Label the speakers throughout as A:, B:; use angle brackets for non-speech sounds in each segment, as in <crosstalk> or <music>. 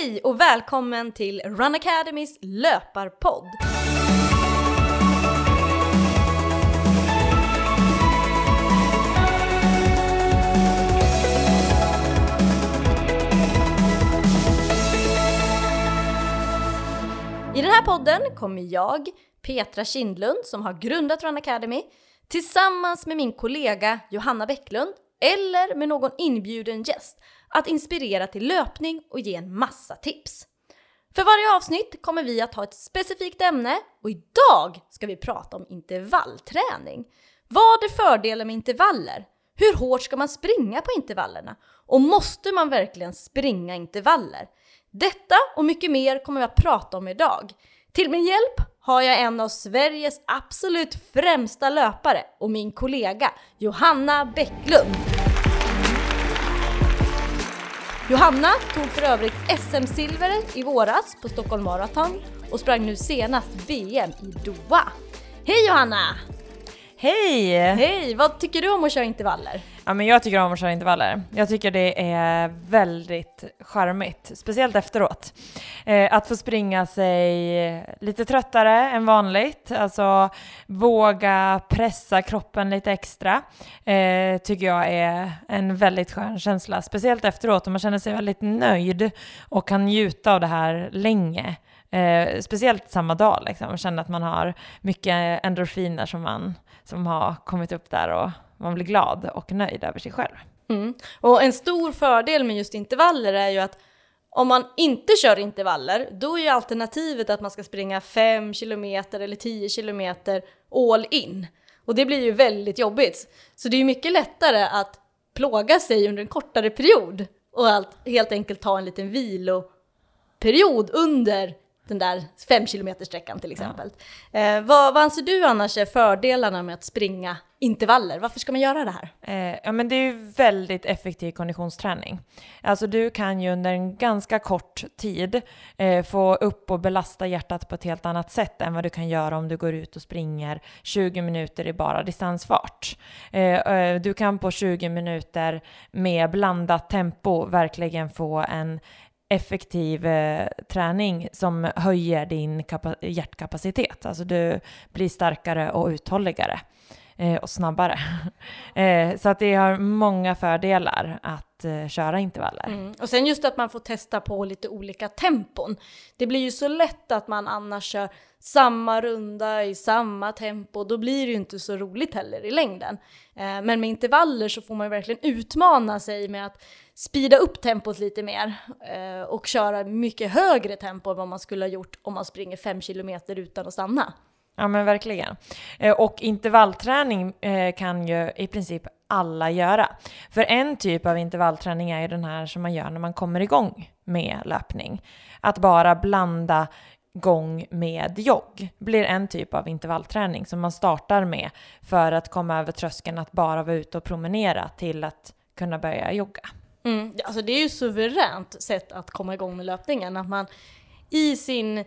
A: Hej och välkommen till Run Academys löparpodd! I den här podden kommer jag, Petra Kindlund, som har grundat Run Academy, tillsammans med min kollega Johanna Bäcklund eller med någon inbjuden gäst att inspirera till löpning och ge en massa tips. För varje avsnitt kommer vi att ha ett specifikt ämne och idag ska vi prata om intervallträning. Vad är fördelen med intervaller? Hur hårt ska man springa på intervallerna? Och måste man verkligen springa intervaller? Detta och mycket mer kommer vi att prata om idag. Till min hjälp har jag en av Sveriges absolut främsta löpare och min kollega Johanna Bäcklund. Johanna tog för övrigt SM-silver i våras på Stockholm Marathon och sprang nu senast VM i Doha. Hej Johanna!
B: Hej!
A: Hej! Vad tycker du om att köra intervaller?
B: Ja, men jag tycker om att köra intervaller. Jag tycker det är väldigt charmigt, speciellt efteråt. Eh, att få springa sig lite tröttare än vanligt, alltså våga pressa kroppen lite extra, eh, tycker jag är en väldigt skön känsla. Speciellt efteråt, om man känner sig väldigt nöjd och kan njuta av det här länge. Eh, speciellt samma dag, liksom. känna att man har mycket endorfiner som, man, som har kommit upp där och man blir glad och nöjd över sig själv.
A: Mm. Och en stor fördel med just intervaller är ju att om man inte kör intervaller, då är ju alternativet att man ska springa 5 km eller 10 km all in. Och det blir ju väldigt jobbigt. Så det är ju mycket lättare att plåga sig under en kortare period och allt, helt enkelt ta en liten viloperiod under den där 5 km sträckan till exempel. Ja. Eh, vad, vad anser du annars är fördelarna med att springa intervaller? Varför ska man göra det här?
B: Eh, ja, men det är ju väldigt effektiv konditionsträning. Alltså du kan ju under en ganska kort tid eh, få upp och belasta hjärtat på ett helt annat sätt än vad du kan göra om du går ut och springer 20 minuter i bara distansfart. Eh, eh du kan på 20 minuter med blandat tempo verkligen få en effektiv eh, träning som höjer din hjärtkapacitet. Alltså du blir starkare och uthålligare Eh, och snabbare. <laughs> eh, så att det har många fördelar att eh, köra intervaller. Mm.
A: Och sen just att man får testa på lite olika tempon. Det blir ju så lätt att man annars kör samma runda i samma tempo, då blir det ju inte så roligt heller i längden. Eh, men med intervaller så får man ju verkligen utmana sig med att speeda upp tempot lite mer eh, och köra mycket högre tempo än vad man skulle ha gjort om man springer 5 km utan att stanna.
B: Ja men verkligen. Eh, och intervallträning eh, kan ju i princip alla göra. För en typ av intervallträning är ju den här som man gör när man kommer igång med löpning. Att bara blanda gång med jogg blir en typ av intervallträning som man startar med för att komma över tröskeln att bara vara ute och promenera till att kunna börja jogga.
A: Mm, alltså det är ju suveränt sätt att komma igång med löpningen, att man i sin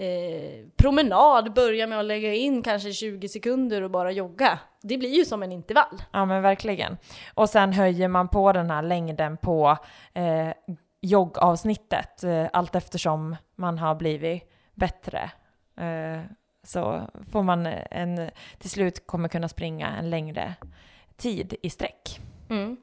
A: eh, promenad börja med att lägga in kanske 20 sekunder och bara jogga. Det blir ju som en intervall.
B: Ja men verkligen. Och sen höjer man på den här längden på eh, joggavsnittet eh, allt eftersom man har blivit bättre eh, så får man en, till slut kommer kunna springa en längre tid i sträck.
A: Mm.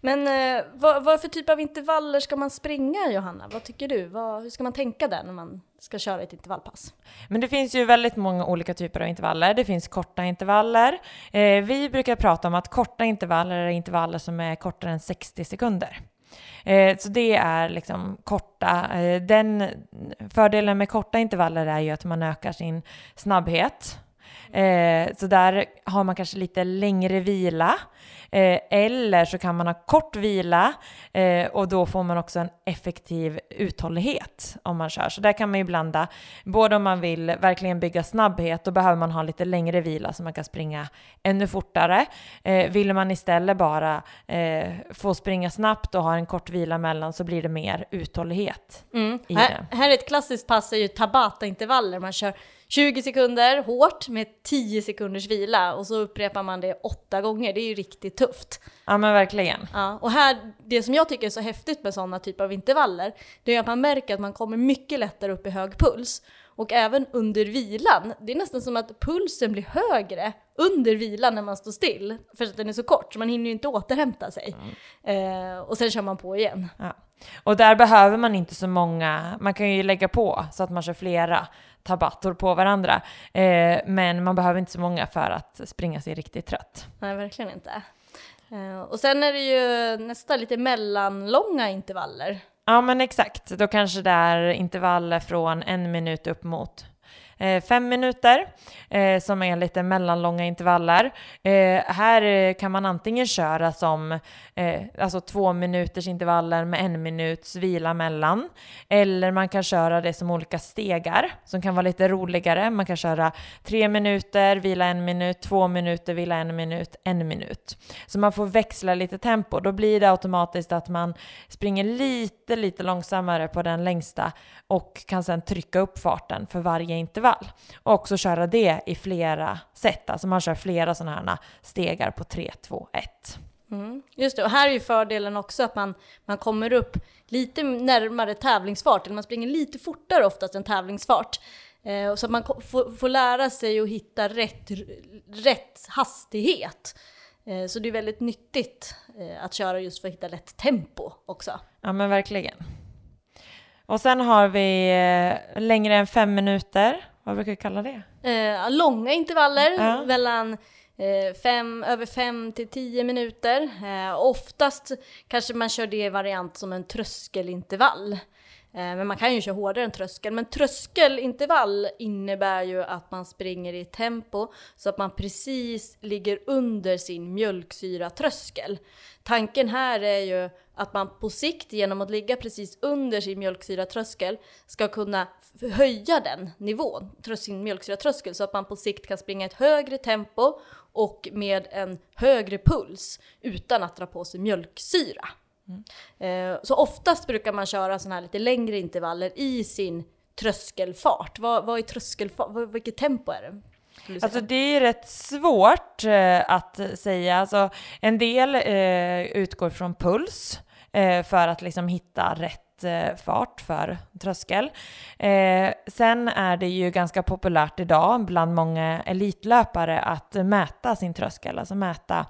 A: Men eh, vad, vad för typ av intervaller ska man springa Johanna? Vad tycker du? Vad, hur ska man tänka där när man ska köra ett intervallpass?
B: Men det finns ju väldigt många olika typer av intervaller. Det finns korta intervaller. Eh, vi brukar prata om att korta intervaller är intervaller som är kortare än 60 sekunder. Eh, så det är liksom korta. Eh, den fördelen med korta intervaller är ju att man ökar sin snabbhet. Eh, så där har man kanske lite längre vila. Eh, eller så kan man ha kort vila eh, och då får man också en effektiv uthållighet om man kör. Så där kan man ju blanda, både om man vill verkligen bygga snabbhet, då behöver man ha lite längre vila så man kan springa ännu fortare. Eh, vill man istället bara eh, få springa snabbt och ha en kort vila mellan så blir det mer uthållighet.
A: Mm. Här, här, är ett klassiskt pass är ju Tabata-intervaller, man kör 20 sekunder hårt med 10 sekunders vila och så upprepar man det åtta gånger. Det är ju riktigt tufft.
B: Ja men verkligen.
A: Ja, och här, det som jag tycker är så häftigt med sådana typer av intervaller, det är att man märker att man kommer mycket lättare upp i hög puls. Och även under vilan, det är nästan som att pulsen blir högre under vilan när man står still, för att den är så kort, så man hinner ju inte återhämta sig. Mm. Eh, och sen kör man på igen.
B: Ja. Och där behöver man inte så många, man kan ju lägga på så att man kör flera tabattor på varandra. Eh, men man behöver inte så många för att springa sig riktigt trött.
A: Nej, verkligen inte. Eh, och sen är det ju nästa lite mellanlånga intervaller.
B: Ja men exakt, då kanske det är intervaller från en minut upp mot Eh, fem minuter eh, som är lite mellanlånga intervaller. Eh, här kan man antingen köra som alltså två minuters intervaller med en minuts vila mellan. Eller man kan köra det som olika stegar som kan vara lite roligare. Man kan köra tre minuter, vila en minut, två minuter, vila en minut, en minut. Så man får växla lite tempo. Då blir det automatiskt att man springer lite, lite långsammare på den längsta och kan sedan trycka upp farten för varje intervall. Och också köra det i flera sätt. Alltså man kör flera sådana här stegar på 3, 2, 1.
A: Mm, just det, och här är ju fördelen också att man, man kommer upp lite närmare tävlingsfart, eller man springer lite fortare oftast än tävlingsfart. Eh, så att man får, får lära sig att hitta rätt, rätt hastighet. Eh, så det är väldigt nyttigt eh, att köra just för att hitta rätt tempo också.
B: Ja men verkligen. Och sen har vi eh, längre än fem minuter, vad brukar vi kalla det?
A: Eh, långa intervaller ja. mellan Eh, fem, över 5 till 10 minuter. Eh, oftast kanske man kör det i variant som en tröskelintervall. Eh, men man kan ju köra hårdare än tröskel. Men tröskelintervall innebär ju att man springer i tempo så att man precis ligger under sin mjölksyratröskel. Tanken här är ju att man på sikt genom att ligga precis under sin mjölksyratröskel ska kunna höja den nivån, sin mjölksyratröskel, så att man på sikt kan springa ett högre tempo och med en högre puls utan att dra på sig mjölksyra. Mm. Så oftast brukar man köra sådana här lite längre intervaller i sin tröskelfart. Vad, vad är tröskelfart? vilket tempo är det?
B: Alltså det är rätt svårt eh, att säga. Alltså, en del eh, utgår från puls eh, Eh, för att liksom hitta rätt Eh, fart för tröskel. Eh, sen är det ju ganska populärt idag bland många elitlöpare att mäta sin tröskel, alltså mäta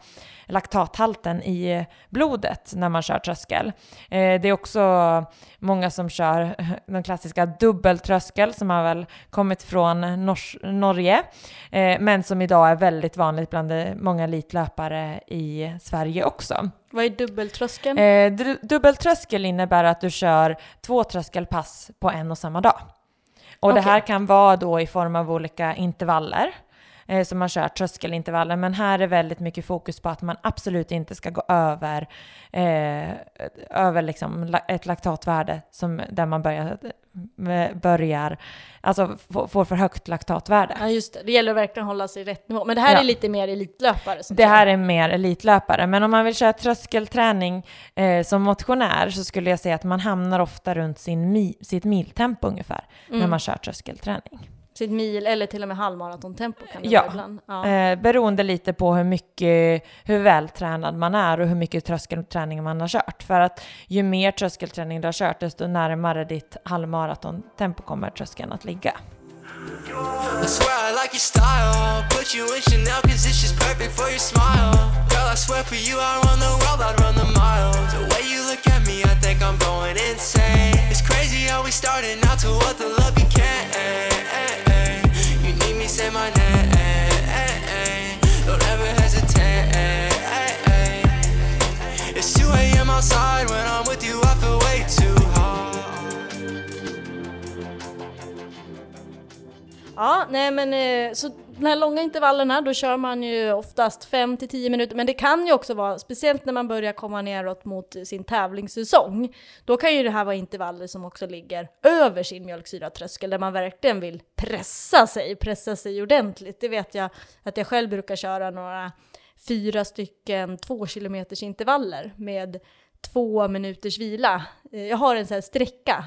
B: laktathalten i blodet när man kör tröskel. Eh, det är också många som kör <laughs> den klassiska dubbeltröskel som har väl kommit från Nors Norge, eh, men som idag är väldigt vanligt bland många elitlöpare i Sverige också.
A: Vad är dubbeltröskeln?
B: Eh, dubbeltröskel innebär att du kör två tröskelpass på en och samma dag. Och okay. det här kan vara då i form av olika intervaller eh, som man kör tröskelintervaller. Men här är väldigt mycket fokus på att man absolut inte ska gå över, eh, över liksom ett laktatvärde som, där man börjar, eh, börjar alltså får för högt laktatvärde.
A: Ja just det, det gäller verkligen att hålla sig i rätt nivå. Men det här ja. är lite mer elitlöpare?
B: Det här är mer elitlöpare, men om man vill köra tröskelträning eh, som motionär så skulle jag säga att man hamnar ofta runt sin mi, sitt miltempo ungefär mm. när man kör tröskelträning
A: sitt mil eller till och med halvmaratontempo kan det
B: ja.
A: vara ibland.
B: Ja, eh, beroende lite på hur mycket, hur vältränad man är och hur mycket tröskelträning man har kört. För att ju mer tröskelträning du har kört, desto närmare ditt halvmaratontempo kommer tröskeln att ligga. I swear I like your style Put you in Chanel cause it's just perfect for your smile Girl I swear for you I run the world, I'd run the miles The way you look at me I think I'm going insane It's crazy how we started out to what the love you can't say my name.
A: Nej men eh, så de här långa intervallerna, då kör man ju oftast 5 till 10 minuter, men det kan ju också vara, speciellt när man börjar komma neråt mot sin tävlingssäsong, då kan ju det här vara intervaller som också ligger över sin mjölksyratröskel, där man verkligen vill pressa sig, pressa sig ordentligt. Det vet jag att jag själv brukar köra några fyra stycken två kilometers intervaller med två minuters vila. Eh, jag har en sån här sträcka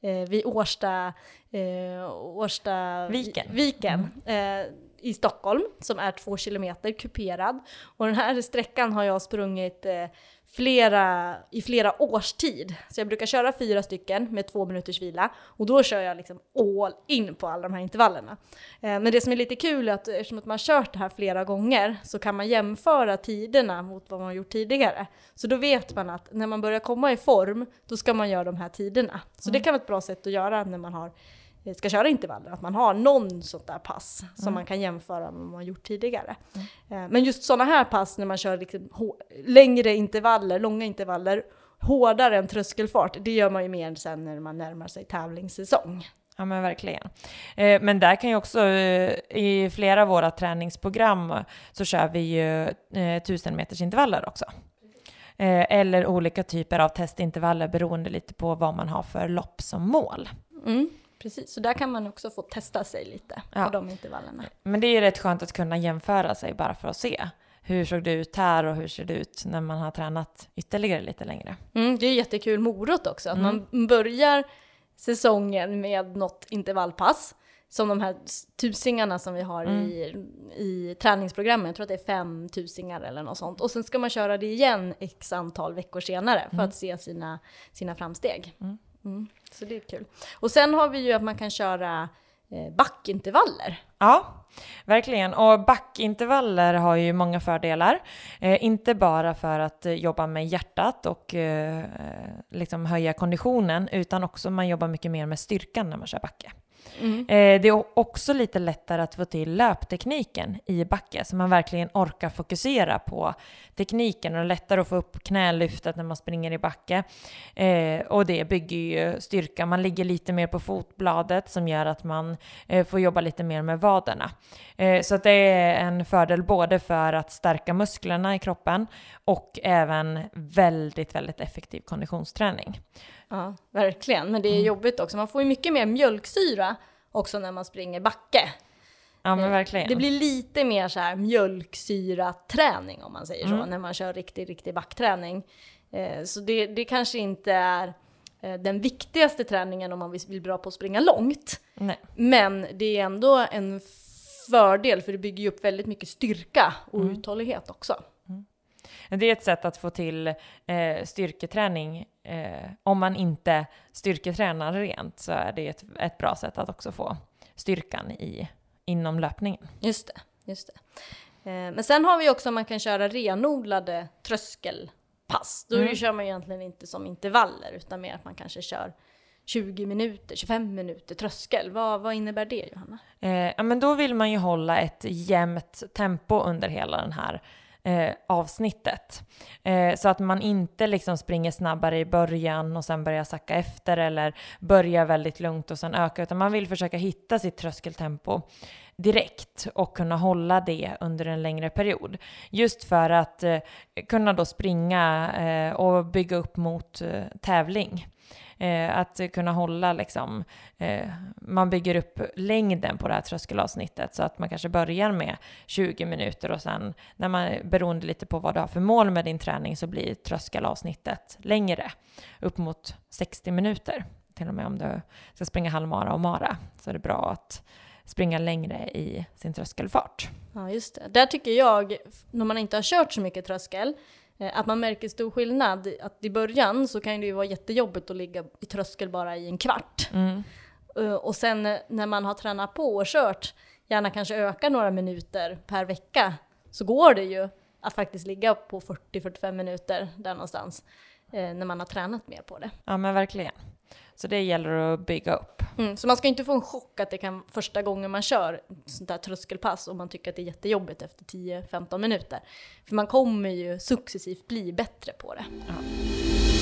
A: eh, vid Årsta, eh, Årsta
B: Viken.
A: viken eh, i Stockholm som är två kilometer kuperad. Och den här sträckan har jag sprungit eh, flera, i flera års tid. Så jag brukar köra fyra stycken med två minuters vila och då kör jag liksom all in på alla de här intervallerna. Eh, men det som är lite kul är att eftersom att man kört det här flera gånger så kan man jämföra tiderna mot vad man har gjort tidigare. Så då vet man att när man börjar komma i form, då ska man göra de här tiderna. Så det kan vara ett bra sätt att göra när man har ska köra intervaller, att man har någon sånt där pass som
B: Mm.
A: man kan jämföra med vad man har gjort tidigare. Eh, Men just sådana här pass när man kör liksom längre intervaller, långa intervaller, hårdare än tröskelfart, det gör man ju mer sen när man närmar sig tävlingssäsong.
B: Ja men verkligen. Eh, men där kan ju också, eh, i flera av våra träningsprogram så kör vi ju eh, 1000 meters intervaller också. Eller olika typer av testintervaller beroende lite på vad man har för lopp som mål.
A: Mm, precis, så där kan man också få testa sig lite
B: Ja.
A: på de intervallerna.
B: Men det är ju rätt skönt att kunna jämföra sig bara för att se. Hur såg det ut här och hur ser det ut när man har tränat ytterligare lite längre?
A: Mm, det är jättekul morot också, att
B: Mm.
A: man börjar säsongen med något intervallpass. Som de här tusingarna som vi har
B: Mm.
A: i, i träningsprogrammet, jag tror att det är fem tusingar eller något sånt. Och sen ska man köra det igen x antal veckor senare för att se sina, sina framsteg.
B: Mm.
A: Så det är kul. Och sen har vi ju att man kan köra eh, backintervaller.
B: Ja, verkligen. Och backintervaller har ju många fördelar. Eh, inte bara för att eh, jobba med hjärtat och eh, liksom höja konditionen, utan också man jobbar mycket mer med styrkan när man kör backe.
A: Mm.
B: Eh, det är också lite lättare att få till löptekniken i backe, så man verkligen orkar fokusera på tekniken och lättare att få upp knälyftet när man springer i backe. Eh, och det bygger ju styrka. Man ligger lite mer på fotbladet som gör att man eh, får jobba lite mer med vaderna. Eh, så att det är en fördel både för att stärka musklerna i kroppen och även väldigt, väldigt effektiv konditionsträning.
A: Ja, verkligen. Men det är
B: Mm.
A: jobbigt också. Man får ju mycket mer mjölksyra också när man springer backe.
B: Ja men verkligen.
A: Det blir lite mer så här mjölksyraträning om man säger så,
B: Mm.
A: när man kör riktig, riktig backträning. Eh, så det, det kanske inte är eh, den viktigaste träningen om man vill, vill bra på att springa långt.
B: Nej.
A: Men det är ändå en fördel för det bygger ju upp väldigt mycket styrka och
B: Mm.
A: uthållighet också.
B: Det är ett sätt att få till eh, styrketräning. Eh, om man inte styrketränar rent så är det ett, ett bra sätt att också få styrkan i, inom löpningen.
A: Just det, just det. Eh, Men sen har vi också att man kan köra renodlade tröskelpass. Då
B: Mm.
A: kör man egentligen inte som intervaller utan mer att man kanske kör 20 minuter, 25 minuter tröskel. Vad, vad innebär det Johanna?
B: Eh, ja, men då vill man ju hålla ett jämnt tempo under hela den här eh, avsnittet. Eh, så att man inte liksom springer snabbare i början och sen börjar sacka efter eller börjar väldigt lugnt och sen öka, utan man vill försöka hitta sitt tröskeltempo direkt och kunna hålla det under en längre period. Just för att eh, kunna då springa eh, och bygga upp mot eh, tävling. Eh, att kunna hålla liksom, eh, man bygger upp längden på det här tröskelavsnittet så att man kanske börjar med 20 minuter och sen när man, beroende lite på vad du har för mål med din träning så blir tröskelavsnittet längre, upp mot 60 minuter. Till och med om du ska springa halvmara och mara så är det bra att springa längre i sin tröskelfart.
A: Ja, just det. Där tycker jag, när man inte har kört så mycket tröskel, att man märker stor skillnad. Att i början så kan det ju vara jättejobbigt att ligga i tröskel bara i en kvart.
B: Mm.
A: Eh, Och sen eh, när man har tränat på och kört, gärna kanske öka några minuter per vecka, så går det ju att faktiskt ligga på 40-45 minuter där någonstans. eh, När man har tränat mer på det.
B: Ja men verkligen. Så det gäller att bygga upp.
A: Mm, så man ska inte få en chock att det kan första gången man kör ett sånt där tröskelpass och man tycker att det är jättejobbigt efter 10-15 minuter. För man kommer ju successivt bli bättre på det. Sen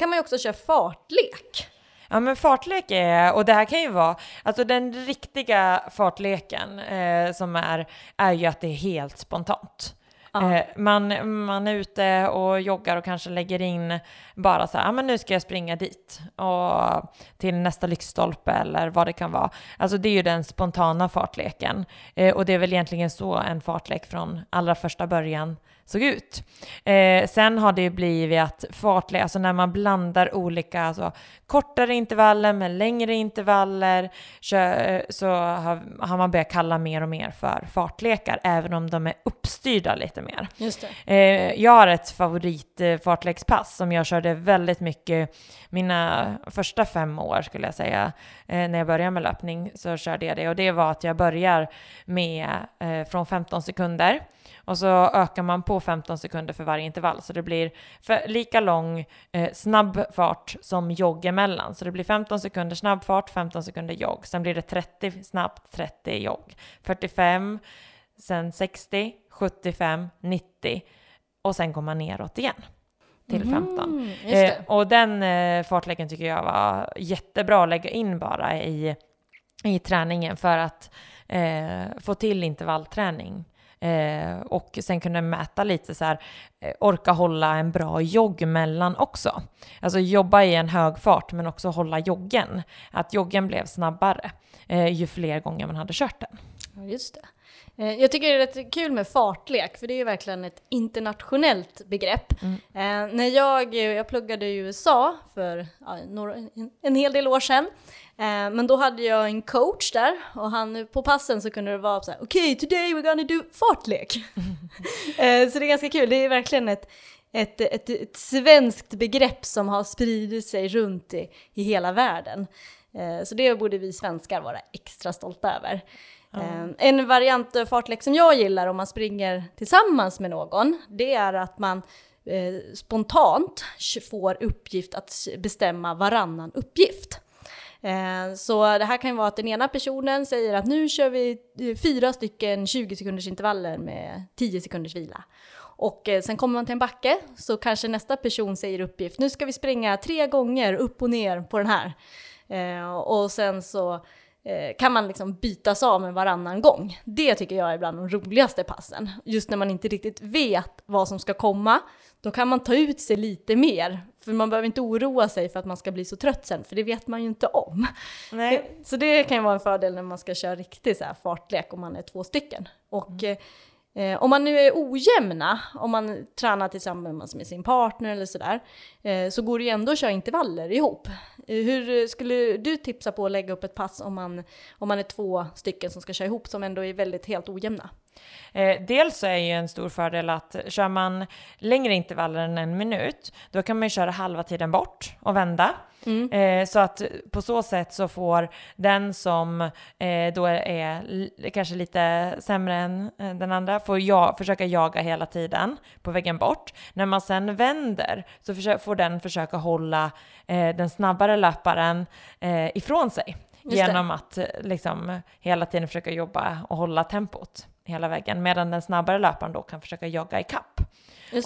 A: kan man ju också köra fartlek.
B: Ja men fartlek är, och det här kan ju vara, alltså den riktiga fartleken eh, som är, är ju att det är helt spontant.
A: Ja.
B: Eh, man, man är ute och joggar och kanske lägger in bara så här, ah, men nu ska jag springa dit och till nästa lyktstolpe eller vad det kan vara. Alltså det är ju den spontana fartleken eh, och det är väl egentligen så en fartlek från allra första början såg ut. Eh, sen har det ju blivit att fartlek, alltså när man blandar olika, alltså kortare intervaller med längre intervaller, kö- så har, har man börjat kalla mer och mer för fartlekar, även om de är uppstyrda lite mer.
A: Just.
B: Eh, jag har ett favorit eh, som jag körde väldigt mycket mina första fem år skulle jag säga. Eh, när jag började med löpning så körde jag det och det var att jag börjar med eh, från 15 sekunder och så ökar man på 15 sekunder för varje intervall så det blir lika lång eh, snabb fart som jogg emellan. Så det blir 15 sekunder snabb fart, 15 sekunder jogg. Sen blir det 30 snabbt, 30 jogg. 45, sen 60, 75, 90 och sen går man neråt igen till 15.
A: Mm, just
B: Eh, och den eh, fartleken tycker jag var jättebra att lägga in bara i, i träningen för att eh, få till intervallträning. Eh, och sen kunna mäta lite så här, eh, orka hålla en bra jogg mellan också. Alltså jobba i en hög fart men också hålla joggen. Att joggen blev snabbare eh, ju fler gånger man hade kört den.
A: Ja, just det. Eh, Jag tycker det är rätt kul med fartlek, för det är ju verkligen ett internationellt begrepp.
B: Mm.
A: Eh, när jag, jag pluggade i USA för ja, några, en, hel del år sedan, men då hade jag en coach där och han, på passen så kunde det vara så här: okej, today we're gonna do fartlek. <laughs> eh, så det är ganska kul, det är verkligen ett, ett, ett, ett svenskt begrepp som har spridit sig runt i, i hela världen. Eh, så det borde vi svenskar vara extra stolta över. Eh, En variant av fartlek som jag gillar om man springer tillsammans med någon, det är att man eh, spontant får uppgift att bestämma varannan uppgift. Eh, så det här kan ju vara att den ena personen säger att nu kör vi eh, fyra stycken 20 sekunders intervaller med 10 sekunders vila. Och eh, sen kommer man till en backe så kanske nästa person säger uppgift, nu ska vi springa tre gånger upp och ner på den här. Och sen så kan man liksom bytas av med varannan gång. Det tycker jag är bland de roligaste passen. Just när man inte riktigt vet vad som ska komma, då kan man ta ut sig lite mer. För man behöver inte oroa sig för att man ska bli så trött sen, för det vet man ju inte om.
B: Nej.
A: Så det kan ju vara en fördel när man ska köra riktig så här fartlek om man är två stycken. Och eh, eh, om man nu är ojämna, om man tränar tillsammans med sin partner eller sådär, eh, så går det ju ändå att köra intervaller ihop. Eh, hur skulle du tipsa på att lägga upp ett pass om man, om man är två stycken som ska köra ihop som ändå är väldigt helt ojämna?
B: Eh, dels så är ju en stor fördel att kör man längre intervaller än en minut, då kan man ju köra halva tiden bort och vända. Eh, så att på så sätt så får den som eh, då är kanske lite sämre än eh, den andra, får ja, försöka jaga hela tiden på vägen bort. När man sen vänder så får den försöka hålla eh, den snabbare löparen eh, ifrån sig.
A: Just det.
B: genom att eh, liksom hela tiden försöka jobba och hålla tempot hela vägen, medan den snabbare löparen då kan försöka jogga i kapp.
A: Just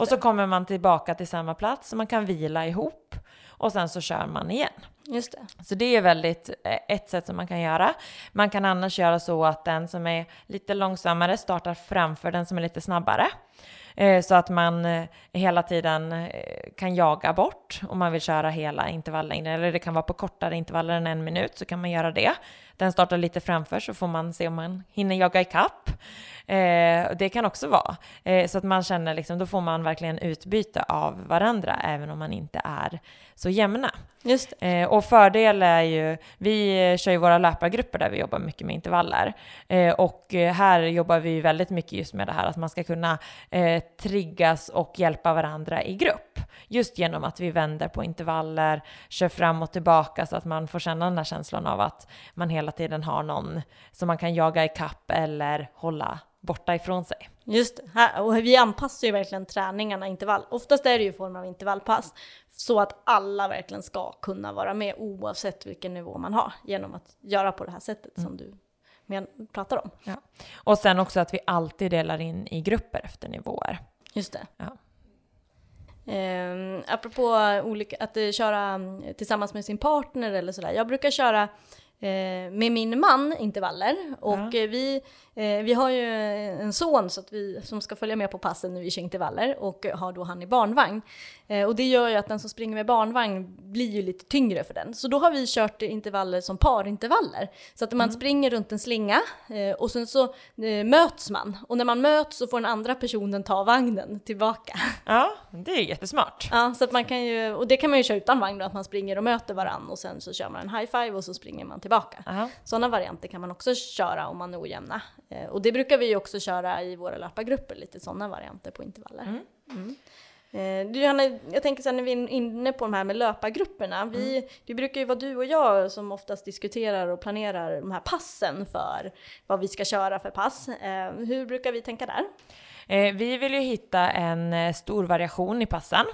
B: Och så kommer man tillbaka till samma plats, så man kan vila ihop och sen så kör man igen.
A: Just det.
B: Så det är väldigt eh, ett sätt som man kan göra. Man kan annars göra så att den som är lite långsammare startar framför den som är lite snabbare. Eh, Så att man eh, hela tiden kan jaga bort om man vill köra hela intervalllängden. Eller det kan vara på kortare intervaller än en minut så kan man göra det. Den startar lite framför så får man se om man hinner jaga i kapp. Eh, det kan också vara. Eh, så att man känner liksom, då får man verkligen utbyte av varandra även om man inte är så jämna.
A: Just.
B: Eh, och fördel är ju, vi kör ju våra löpargrupper där vi jobbar mycket med intervaller. Eh, och här jobbar vi väldigt mycket just med det här att man ska kunna eh, triggas och hjälpa varandra i grupp. Just genom att vi vänder på intervaller, kör fram och tillbaka så att man får känna den här känslan av att man hela tiden har någon som man kan jaga i kapp eller hålla borta ifrån sig.
A: Just det. Här, och vi anpassar ju verkligen träningarna intervall. Oftast är det ju form av intervallpass. Så att alla verkligen ska kunna vara med oavsett vilken nivå man har. Genom att göra på det här sättet som du men, pratar om.
B: Ja. Och sen också att vi alltid delar in i grupper efter nivåer.
A: Just det.
B: Ja.
A: Eh, apropå olika, att eh, köra mm, tillsammans med sin partner eller sådär. Jag brukar köra eh, med min man intervaller och
B: Ja.
A: eh, vi, eh, vi har ju en son så att vi, som ska följa med på passen när vi kör intervaller och har då han i barnvagn. Eh, och det gör ju att den som springer med barnvagn blir ju lite tyngre för den. Så då har vi kört intervaller som parintervaller. Så att man springer runt en slinga eh, och sen så eh, möts man. Och när man möts så får den andra personen ta vagnen tillbaka. <laughs>
B: Ja, det är jättesmart.
A: Ja, så att man kan ju, och det kan man ju köra utan vagn då, att man springer och möter varann och sen så kör man en high five och så springer man tillbaka.
B: Ja.
A: Sådana varianter kan man också köra om man är ojämna. Eh, och det brukar vi ju också köra i våra löpargrupper, lite sådana varianter på intervaller. Mm. Eh, du, Johanna, jag tänker sen när vi är inne på de här med löpargrupperna. Vi, Det brukar ju vara du och jag som oftast diskuterar och planerar de här passen för vad vi ska köra för pass. Eh, hur brukar vi tänka där?
B: Eh, vi vill ju hitta en eh, stor variation i passen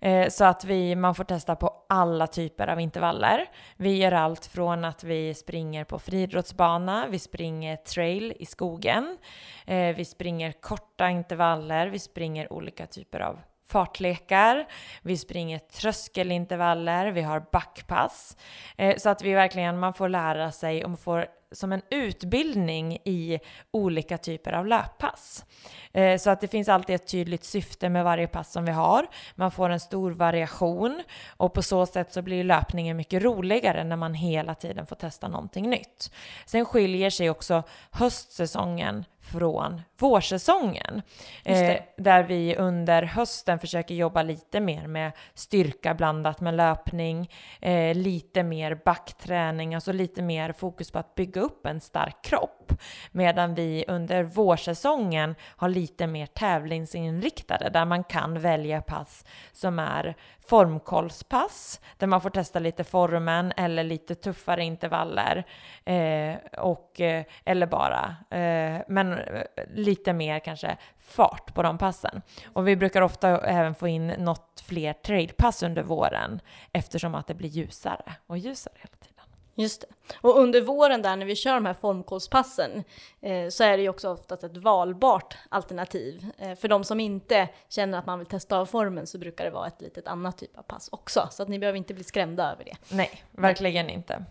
B: eh, så att vi, man får testa på alla typer av intervaller. Vi gör allt från att vi springer på friidrottsbana, vi springer trail i skogen, eh, vi springer korta intervaller, vi springer olika typer av fartlekar, vi springer tröskelintervaller, vi har backpass. Eh, så att vi verkligen, man får lära sig och man får som en utbildning i olika typer av löppass. Eh, Så att det finns alltid ett tydligt syfte med varje pass som vi har. Man får en stor variation och på så sätt så blir löpningen mycket roligare när man hela tiden får testa någonting nytt. Sen skiljer sig också höstsäsongen från vårsäsongen. Eh, där vi under hösten försöker jobba lite mer med styrka blandat med löpning, eh, lite mer backträning, alltså lite mer fokus på att bygga upp en stark kropp. Medan vi under vårsäsongen har lite mer tävlingsinriktade där man kan välja pass som är formkollspass där man får testa lite formen eller lite tuffare intervaller eh, och, eh, eller bara, eh, men eh, lite mer kanske fart på de passen. Och vi brukar ofta även få in något fler trailpass under våren eftersom att det blir ljusare och ljusare hela tiden.
A: Just det. Och under våren där när vi kör de här formkollspassen eh, så är det ju också oftast ett valbart alternativ. Eh, för de som inte känner att man vill testa av formen så brukar det vara ett litet annat typ av pass också. Så att ni behöver inte bli skrämda över det.
B: Nej, verkligen inte.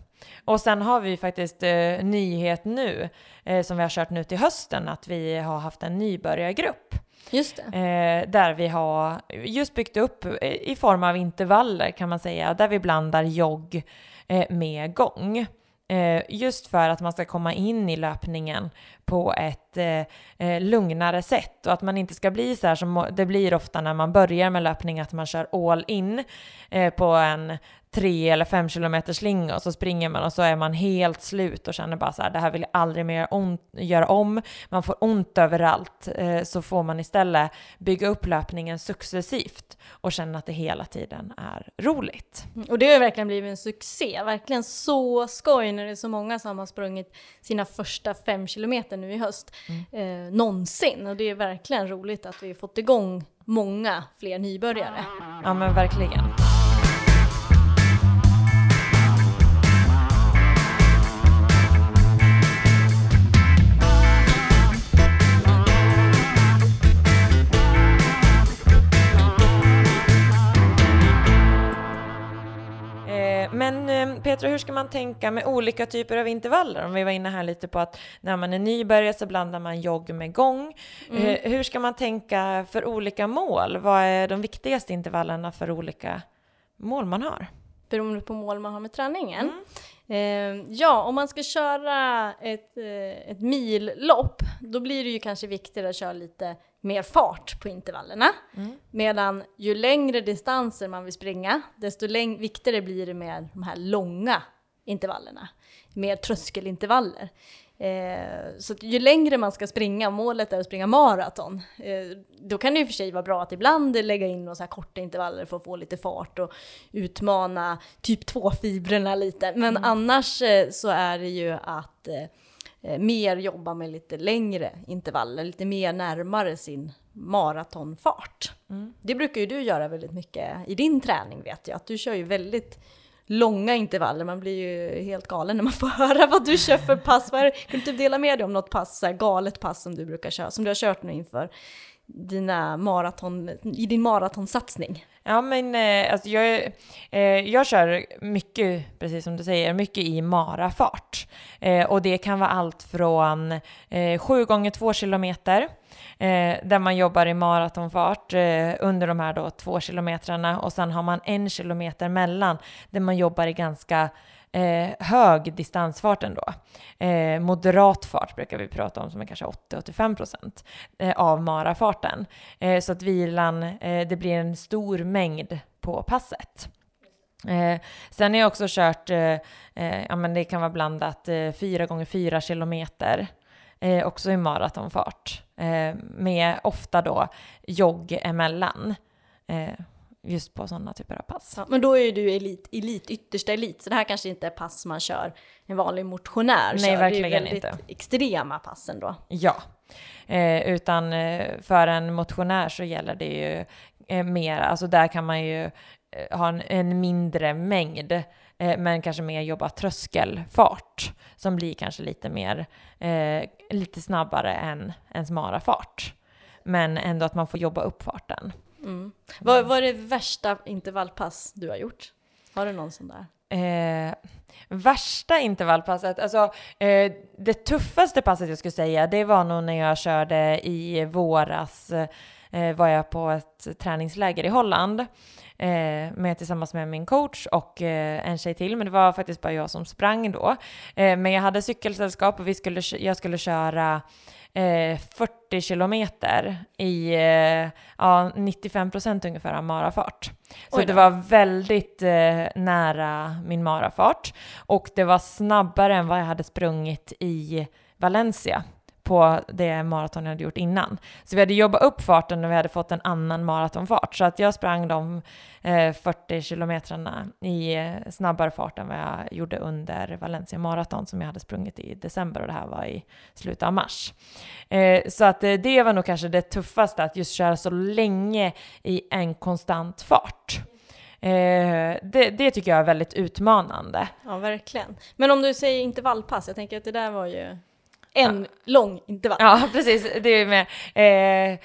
B: Och sen har vi faktiskt eh, nyhet nu eh, som vi har kört nu till hösten att vi har haft en nybörjargrupp
A: Just det.
B: eh, där vi har just byggt upp eh, i form av intervaller kan man säga, där vi blandar jogg Eh, med gång. Eh, just för att man ska komma in i löpningen på ett eh, lugnare sätt och att man inte ska bli så här som det blir ofta när man börjar med löpning, att man kör all in på en tre eller fem kilometers slinga och så springer man och så är man helt slut och känner bara så här, det här vill jag aldrig mer ont, göra om. Man får ont överallt. Eh, så får man istället bygga upp löpningen successivt och känna att det hela tiden är roligt.
A: Mm, Och det har ju verkligen blivit en succé. Verkligen så skoj när det är så många som har sprungit sina första fem kilometer nu i höst. Eh, någonsin. Och det är verkligen roligt att vi har fått igång många fler nybörjare.
B: Ja men verkligen. Men eh, Petra, hur ska man tänka med olika typer av intervaller? Om vi var inne här lite på att när man är nybörjare så blandar man jogg med gång. Eh, Hur ska man tänka för olika mål? Vad är de viktigaste intervallerna för olika mål man har?
A: beroende på mål man har med träningen. Eh, ja, om man ska köra ett, eh, ett millopp, då blir det ju kanske viktigare att köra lite mer fart på intervallerna. Medan ju längre distanser man vill springa, desto läng- viktigare blir det med de här långa intervallerna. Mer tröskelintervaller. Eh, så ju längre man ska springa, målet är att springa maraton, eh, då kan det ju för sig vara bra att ibland lägga in några korta intervaller för att få lite fart och utmana typ 2-fibrerna lite. Men annars eh, så är det ju att eh, mer jobba med lite längre intervaller, lite mer närmare sin maratonfart. Det brukar ju du göra väldigt mycket i din träning vet jag, att du kör ju väldigt långa intervaller. Man blir ju helt galen när man <laughs> får höra vad du kör för pass. Kan du typ dela med dig om något pass, så här galet pass som du brukar köra, som du har kört nu inför dina maraton, i din maratonsatsning?
B: Ja, men eh, alltså jag, eh, jag kör mycket, precis som du säger, mycket i marafart. Eh, och det kan vara allt från eh, 7 gånger 2 kilometer, eh, där man jobbar i maratonfart eh, under de här då 2 kilometrarna och sen har man en kilometer mellan där man jobbar i ganska eh, hög distansfart ändå. Eh, moderat fart brukar vi prata om som är kanske 80-85 procent eh, av marafarten. Eh, så att vilan, eh, det blir en stor mängd på passet. Eh, sen har jag också kört, eh, eh, ja men det kan vara blandat, eh, 4 gånger 4 kilometer. Eh, också i maratonfart. Eh, med ofta då jogg emellan. Eh, just på sådana typer av pass.
A: Ja, men då är du elit, elit, yttersta elit, så det här kanske inte är pass man kör en vanlig motionär
B: Nej,
A: kör.
B: verkligen
A: det är väldigt
B: inte.
A: extrema passen då.
B: Ja, eh, utan eh, för en motionär så gäller det ju eh, mer, alltså där kan man ju eh, ha en, en mindre mängd, eh, men kanske mer jobba tröskelfart som blir kanske lite mer, eh, lite snabbare än ens marafart. Men ändå att man får jobba upp farten.
A: Mm. Vad vad är det värsta intervallpass du har gjort? Har du någon sån där?
B: Eh, värsta intervallpasset, alltså eh, det tuffaste passet jag skulle säga, det var nog när jag körde i våras, eh, var jag på ett träningsläger i Holland med, tillsammans med min coach och eh, en tjej till, men det var faktiskt bara jag som sprang då. Eh, men jag hade cykelsällskap och vi skulle, jag skulle köra eh, 40 kilometer i eh, ja, 95 procent ungefär av marafart. Så det var väldigt eh, nära min marafart och det var snabbare än vad jag hade sprungit i Valencia på det maraton jag hade gjort innan. Så vi hade jobbat upp farten och vi hade fått en annan maratonfart. Så att jag sprang de eh, 40 kilometrarna i eh, snabbare fart än vad jag gjorde under Valencia maraton som jag hade sprungit i december och det här var i slutet av mars. Eh, så att eh, det var nog kanske det tuffaste, att just köra så länge i en konstant fart. Eh, det, det tycker jag är väldigt utmanande.
A: Ja, verkligen. Men om du säger intervallpass, jag tänker att det där var ju en lång intervall.
B: Ja, <laughs> precis. Det är med. Eh,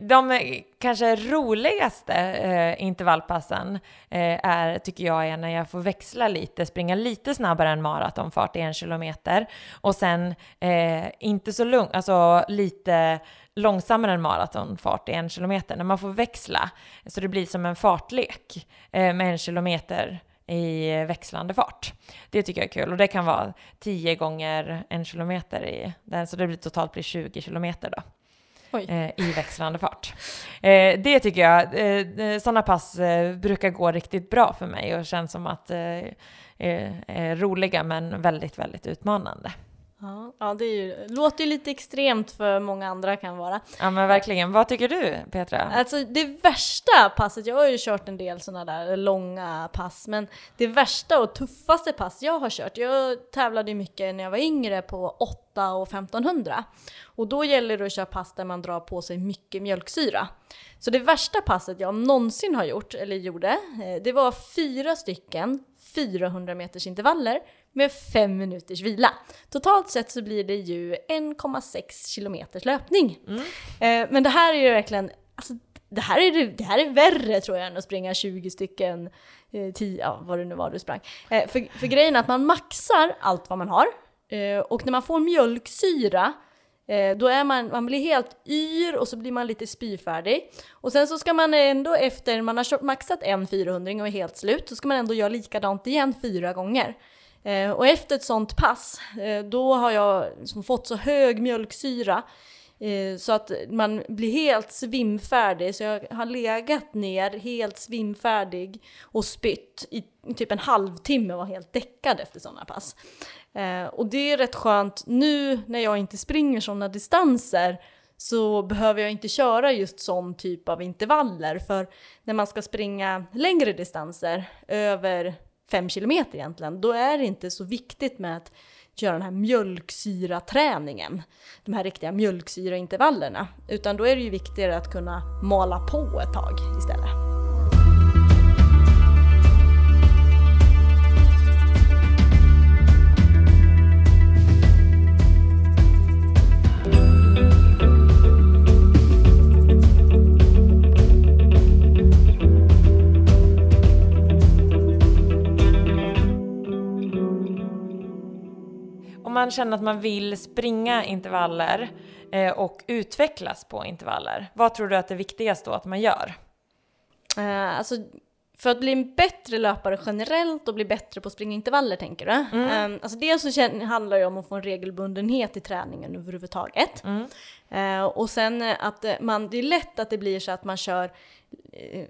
B: de kanske roligaste eh, intervallpassen eh, är, tycker jag, är när jag får växla lite, springa lite snabbare än maratonfart i en kilometer och sen eh, inte så lugnt, alltså lite långsammare än maratonfart i en kilometer, när man får växla så det blir som en fartlek eh, med en kilometer i växlande fart. Det tycker jag är kul och det kan vara 10 gånger en kilometer i den, så det blir totalt blir 20 kilometer då. Eh, i växlande fart. Eh, det tycker jag, eh, sådana pass eh, brukar gå riktigt bra för mig och känns som att eh, är, är roliga men väldigt, väldigt utmanande.
A: Ja, ja det är ju, låter ju lite extremt för många andra kan vara.
B: Ja men verkligen. Vad tycker du Petra?
A: Alltså det värsta passet, jag har ju kört en del sådana där långa pass, men det värsta och tuffaste pass jag har kört, jag tävlade ju mycket när jag var yngre på 8 och 1500. Och då gäller det att köra pass där man drar på sig mycket mjölksyra. Så det värsta passet jag någonsin har gjort, eller gjorde, eh, det var fyra stycken 400 meters intervaller med fem minuters vila. Totalt sett så blir det ju 1,6 kilometers löpning. Eh, Men det här är ju verkligen, alltså, det, här är, det- här är värre tror jag än att springa 20 stycken, eh, 10, ja vad det nu var du sprang. Eh, För, för grejen är att man maxar allt vad man har eh, och när man får mjölksyra Eh, då är man, man blir helt yr och så blir man lite spyfärdig. Och sen så ska man ändå efter man har maxat en 400 och är helt slut, så ska man ändå göra likadant igen fyra gånger. Eh, och efter ett sånt pass, eh, då har jag liksom fått så hög mjölksyra eh, så att man blir helt svimfärdig. Så jag har legat ner helt svimfärdig och spytt i typ en halvtimme och var helt däckad efter sådana pass. Eh, och det är rätt skönt nu när jag inte springer sådana distanser så behöver jag inte köra just sån typ av intervaller för när man ska springa längre distanser, över fem kilometer egentligen, då är det inte så viktigt med att göra den här mjölksyraträningen, de här riktiga mjölksyraintervallerna, utan då är det ju viktigare att kunna mala på ett tag istället.
B: Man känner att man vill springa intervaller eh, och utvecklas på intervaller, vad tror du att det är viktigast då att man gör?
A: Uh, alltså, för att bli en bättre löpare generellt och bli bättre på att springa intervaller tänker du? Mm. Um, alltså dels så handlar det om att få en regelbundenhet i träningen överhuvudtaget. Mm. Uh, och sen att man, det är lätt att det blir så att man kör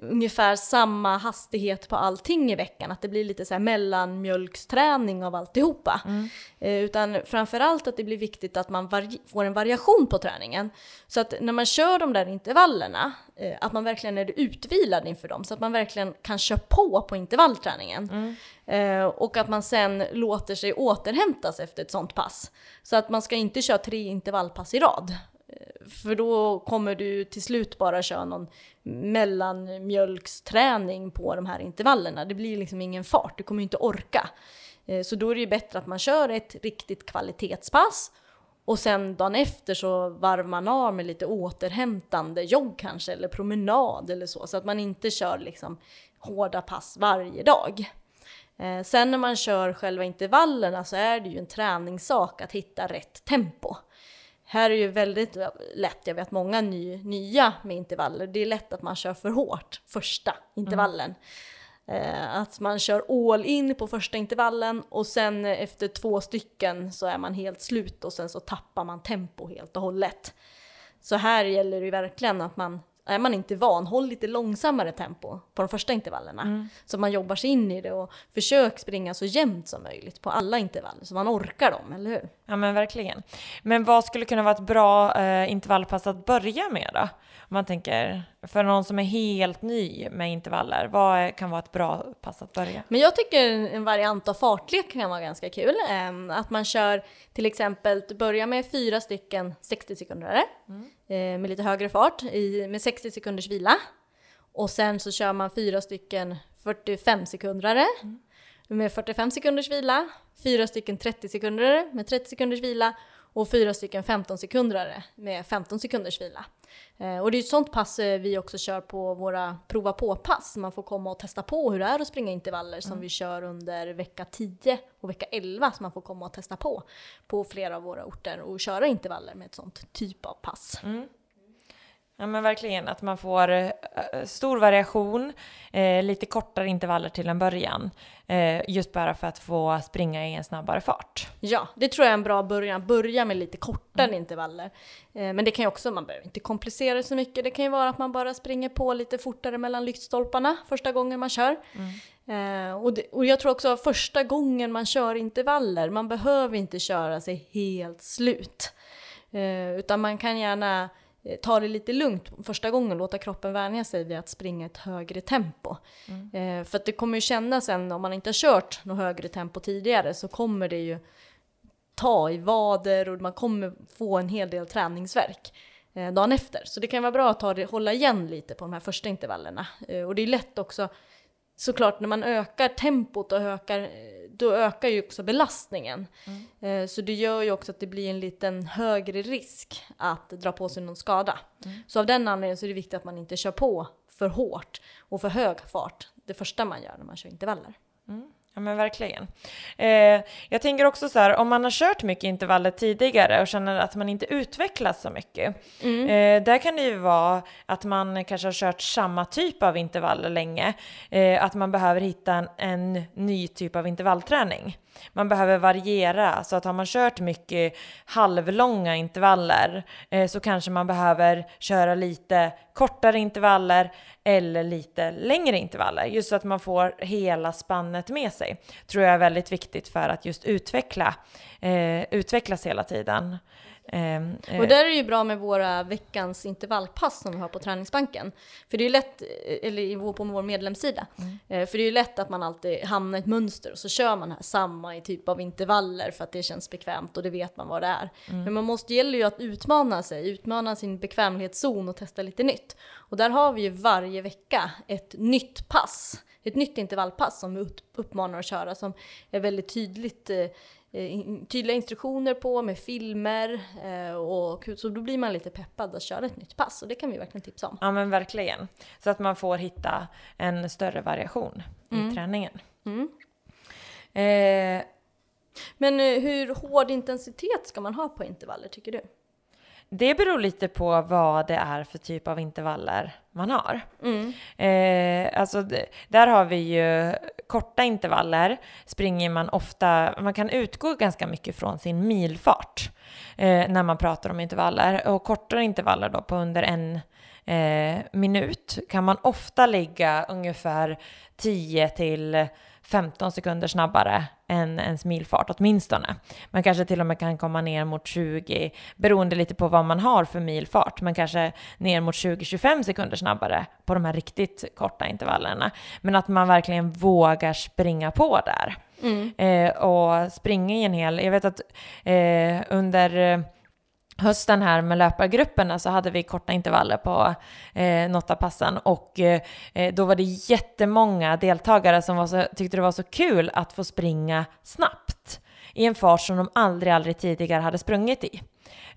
A: ungefär samma hastighet på allting i veckan. Att det blir lite så här mellanmjölksträning av alltihopa. Mm. Eh, utan framförallt att det blir viktigt att man får en variation på träningen. Så att när man kör de där intervallerna, eh, att man verkligen är utvilad inför dem. Så att man verkligen kan köra på på intervallträningen. Mm. Eh, och att man sen låter sig återhämtas efter ett sånt pass. Så att man ska inte köra tre intervallpass i rad. För då kommer du till slut bara köra någon mellanmjölksträning på de här intervallerna. Det blir liksom ingen fart, du kommer ju inte orka. Eh, så då är det ju bättre att man kör ett riktigt kvalitetspass och sen dagen efter så varvar man av med lite återhämtande jogg kanske eller promenad eller så. Så att man inte kör liksom hårda pass varje dag. Eh, sen när man kör själva intervallerna så är det ju en träningssak att hitta rätt tempo. Här är ju väldigt lätt, jag vet många ny, nya med intervaller, det är lätt att man kör för hårt första intervallen. Mm. Eh, att man kör all in på första intervallen och sen efter två stycken så är man helt slut och sen så tappar man tempo helt och hållet. Så här gäller det ju verkligen att man är man inte van, håll lite långsammare tempo på de första intervallerna. Mm. Så man jobbar sig in i det och försök springa så jämnt som möjligt på alla intervaller så man orkar dem, eller hur?
B: Ja men verkligen. Men vad skulle kunna vara ett bra eh, intervallpass att börja med då? Om man tänker, för någon som är helt ny med intervaller, vad kan vara ett bra pass att börja?
A: Men jag tycker en variant av fartlek kan vara ganska kul. Ehm, att man kör till exempel, börja med fyra stycken 60 sekunder mm. Eh, med lite högre fart med 60 sekunders vila. Och sen så kör man fyra stycken 45 sekundare mm. Med 45 sekunders vila, fyra stycken 30 sekunder med 30 sekunders vila och fyra stycken 15 sekundare med 15 sekunders vila. Eh, och det är ett sånt pass eh, vi också kör på våra prova på-pass. Man får komma och testa på hur det är att springa intervaller som mm. vi kör under vecka 10 och vecka 11 så man får komma och testa på på flera av våra orter och köra intervaller med ett sånt typ av pass. Mm.
B: Ja men verkligen, att man får eh, stor variation, eh, lite kortare intervaller till en början. Eh, just bara för att få springa i en snabbare fart.
A: Ja, det tror jag är en bra början. Börja med lite kortare mm. intervaller. Eh, men det kan ju också, man behöver inte komplicera det så mycket. Det kan ju vara att man bara springer på lite fortare mellan lyktstolparna första gången man kör. Mm. Eh, och, det, och jag tror också första gången man kör intervaller, man behöver inte köra sig helt slut. Eh, utan man kan gärna Eh, ta det lite lugnt första gången, låta kroppen vänja sig vid att springa ett högre tempo. Mm. Eh, för att det kommer ju kännas sen, om man inte har kört något högre tempo tidigare, så kommer det ju ta i vader och man kommer få en hel del träningsverk eh, dagen efter. Så det kan vara bra att ta det, hålla igen lite på de här första intervallerna. Eh, och det är lätt också, såklart när man ökar tempot och ökar då ökar ju också belastningen. Mm. Eh, så det gör ju också att det blir en liten högre risk att dra på sig någon skada. Mm. Så av den anledningen så är det viktigt att man inte kör på för hårt och för hög fart det första man gör när man kör intervaller.
B: Mm. Ja men verkligen. Eh, jag tänker också så här, om man har kört mycket intervaller tidigare och känner att man inte utvecklas så mycket. Mm. Eh, där kan det ju vara att man kanske har kört samma typ av intervaller länge. Eh, att man behöver hitta en, en ny typ av intervallträning. Man behöver variera, så att har man kört mycket halvlånga intervaller eh, så kanske man behöver köra lite kortare intervaller eller lite längre intervaller. Just så att man får hela spannet med sig. Tror jag är väldigt viktigt för att just utveckla, eh, utvecklas hela tiden.
A: Ehm, och där är det ju bra med våra veckans intervallpass som vi har på träningsbanken. För det är ju lätt, eller på vår medlemssida, mm. Eh, för det är ju lätt att man alltid hamnar i ett mönster och så kör man här samma i typ av intervaller för att det känns bekvämt och det vet man vad det är. Mm. Men man måste, gäller ju att utmana sig, utmana sin bekvämlighetszon och testa lite nytt. Och där har vi ju varje vecka ett nytt pass, ett nytt intervallpass som vi uppmanar att köra som är väldigt tydligt eh, Eh, tydliga instruktioner på med filmer eh, och så då blir man lite peppad att köra ett nytt pass och det kan vi verkligen tipsa om.
B: Ja men verkligen. Så att man får hitta en större variation mm. i träningen. Mm.
A: Eh, Men eh, hur hård intensitet ska man ha på intervaller tycker du?
B: Det beror lite på vad det är för typ av intervaller man har.
A: Mm.
B: Eh, alltså där har vi ju korta intervaller, springer man ofta, man kan utgå ganska mycket från sin milfart eh, när man pratar om intervaller. Och kortare intervaller då på under en eh, minut kan man ofta ligga ungefär 10 till 15 sekunder snabbare än ens milfart åtminstone. Man kanske till och med kan komma ner mot 20, beroende lite på vad man har för milfart, men kanske ner mot 20-25 sekunder snabbare på de här riktigt korta intervallerna. Men att man verkligen vågar springa på där.
A: Mm.
B: Eh, och springa i en hel, jag vet att eh, under hösten här med löpargrupperna så hade vi korta intervaller på eh, något av passen och eh, då var det jättemånga deltagare som var så, tyckte det var så kul att få springa snabbt i en fart som de aldrig, aldrig tidigare hade sprungit i.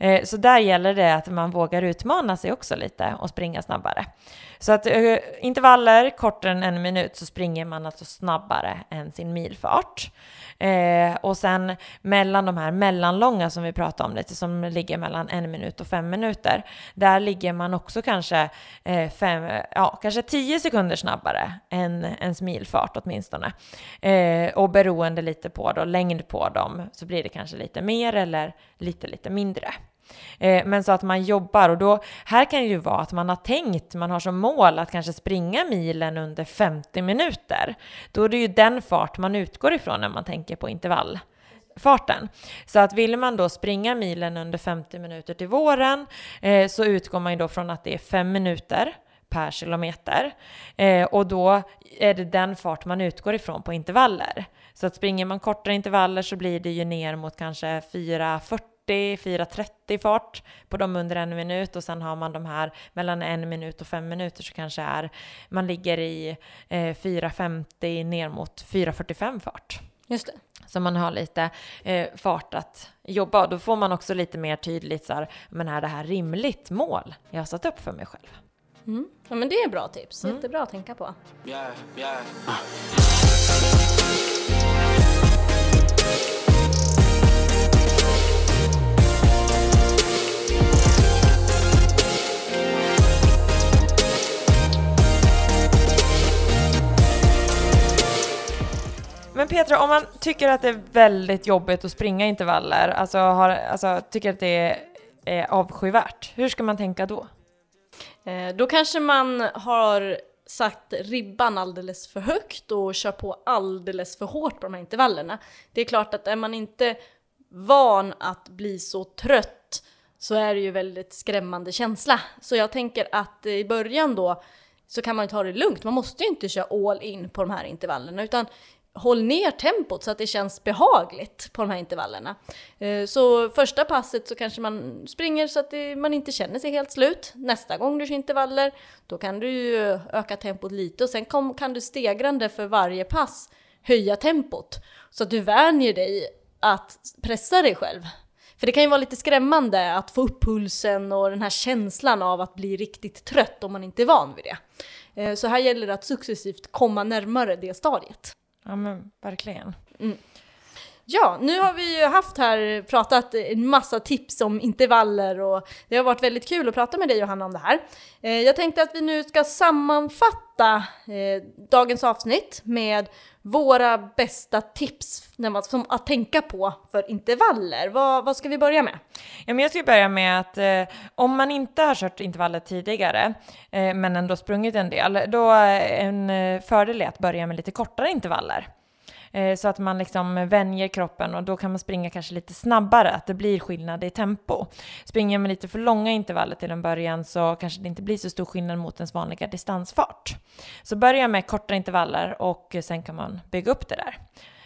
B: Eh, så där gäller det att man vågar utmana sig också lite och springa snabbare. Så att eh, intervaller kortare än en minut så springer man alltså snabbare än sin milfart. Eh, och sen mellan de här mellanlånga som vi pratade om lite, som ligger mellan en minut och fem minuter, där ligger man också kanske, fem, ja, kanske tio sekunder snabbare än ens milfart åtminstone. Och beroende lite på då, längd på dem så blir det kanske lite mer eller lite, lite mindre. Eh, men så att man jobbar och då, här kan det ju vara att man har tänkt, man har som mål att kanske springa milen under 50 minuter. Då är det ju den fart man utgår ifrån när man tänker på intervallfarten. Så att vill man då springa milen under 50 minuter till våren eh, så utgår man ju då från att det är 5 minuter per kilometer. Eh, och då är det den fart man utgår ifrån på intervaller. Så att springer man kortare intervaller så blir det ju ner mot kanske 4.40 4.30 fart på dem under en minut och sen har man de här mellan en minut och fem minuter så kanske är man ligger i eh, 4.50 ner mot 4.45 fart.
A: Just det.
B: Så man har lite eh, fart att jobba och då får man också lite mer tydligt så här, men är det här rimligt mål jag har satt upp för mig själv?
A: Mm. Ja men det är bra tips, mm. jättebra att tänka på. Yeah, yeah.
B: Men Petra, om man tycker att det är väldigt jobbigt att springa intervaller, alltså, har, alltså tycker att det är, är avskyvärt, hur ska man tänka då?
A: Eh, då kanske man har satt ribban alldeles för högt och kör på alldeles för hårt på de här intervallerna. Det är klart att är man inte van att bli så trött så är det ju väldigt skrämmande känsla. Så jag tänker att i början då så kan man ta det lugnt. Man måste ju inte köra all in på de här intervallerna utan håll ner tempot så att det känns behagligt på de här intervallerna. Eh, så första passet så kanske man springer så att man inte känner sig helt slut. Nästa gång du kör intervaller, då kan du öka tempot lite och sen kan du stegrande för varje pass höja tempot så att du vänjer dig att pressa dig själv. För det kan ju vara lite skrämmande att få upp pulsen och den här känslan av att bli riktigt trött om man inte är van vid det. Eh, så här gäller det att successivt komma närmare det stadiet.
B: Ja men verkligen.
A: Mm. Ja, nu har vi ju haft här, pratat en massa tips om intervaller och det har varit väldigt kul att prata med dig Johanna om det här. Eh, jag tänkte att vi nu ska sammanfatta eh, dagens avsnitt med våra bästa tips som att tänka på för intervaller. Vad, vad ska vi börja med?
B: Ja, men jag ska börja med att eh, om man inte har kört intervaller tidigare eh, men ändå sprungit en del, då är en eh, fördel att börja med lite kortare intervaller. Eh, så att man liksom vänjer kroppen och då kan man springa kanske lite snabbare, att det blir skillnad i tempo. Springer man lite för långa intervaller till en början så kanske det inte blir så stor skillnad mot ens vanliga distansfart. Så börja med korta intervaller och sen kan man bygga upp det där.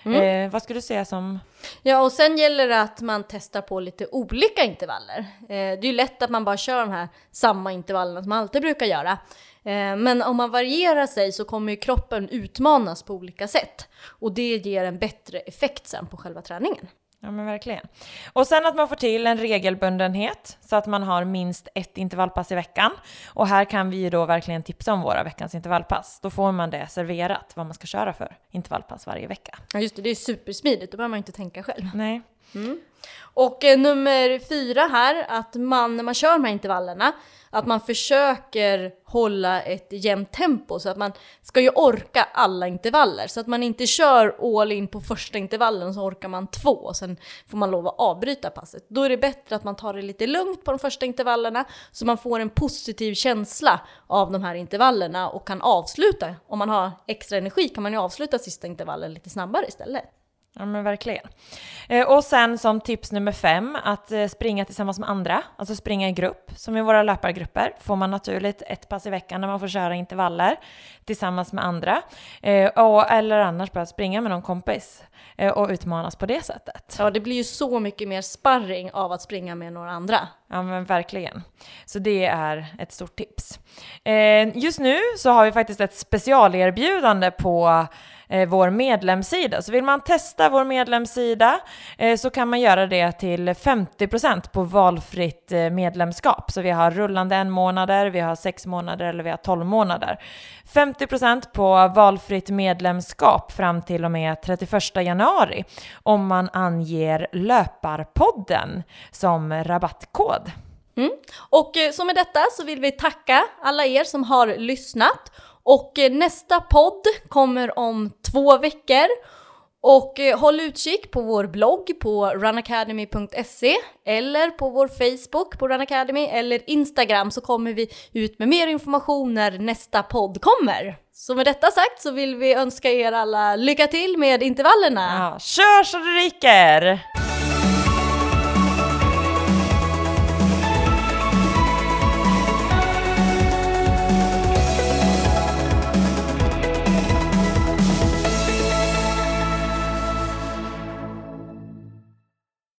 B: Mm. Eh, vad skulle du säga som...
A: Ja, och sen gäller det att man testar på lite olika intervaller. Eh, det är ju lätt att man bara kör de här samma intervallerna som man alltid brukar göra. Eh, men om man varierar sig så kommer ju kroppen utmanas på olika sätt. Och det ger en bättre effekt sen på själva träningen.
B: Ja men verkligen. Och sen att man får till en regelbundenhet så att man har minst ett intervallpass i veckan. Och här kan vi då verkligen tipsa om våra veckans intervallpass. Då får man det serverat vad man ska köra för intervallpass varje vecka.
A: Ja just det, det är supersmidigt, då behöver man inte tänka själv.
B: Nej.
A: Och eh, nummer fyra här, att man när man kör de här intervallerna, att man försöker hålla ett jämnt tempo så att man ska ju orka alla intervaller. Så att man inte kör all in på första intervallen så orkar man två och sen får man lov att avbryta passet. Då är det bättre att man tar det lite lugnt på de första intervallerna så man får en positiv känsla av de här intervallerna och kan avsluta. Om man har extra energi kan man ju avsluta sista intervallen lite snabbare istället.
B: Ja men verkligen. Eh, och sen som tips nummer fem, att eh, springa tillsammans med andra, alltså springa i grupp. Som i våra löpargrupper får man naturligt ett pass i veckan när man får köra intervaller tillsammans med andra. Eh, och, eller annars bara springa med någon kompis och utmanas på det sättet.
A: Ja, det blir ju så mycket mer sparring av att springa med några andra.
B: Ja men verkligen. Så det är ett stort tips. Just nu så har vi faktiskt ett specialerbjudande på eh, vår medlemssida. Så vill man testa vår medlemssida eh, så kan man göra det till 50% på valfritt eh, medlemskap. Så vi har rullande en månader, vi har sex månader eller vi har 12 månader. 50% på valfritt medlemskap fram till och med 31 januari om man anger Löparpodden som rabattkod.
A: Mm. Och eh, så med detta så vill vi tacka alla er som har lyssnat. Och eh, nästa podd kommer om två veckor. Och eh, håll utkik på vår blogg på runacademy.se eller på vår Facebook på Run Academy eller Instagram så kommer vi ut med mer information när nästa podd kommer. Så med detta sagt så vill vi önska er alla lycka till med intervallerna.
B: Ja, kör så det ryker!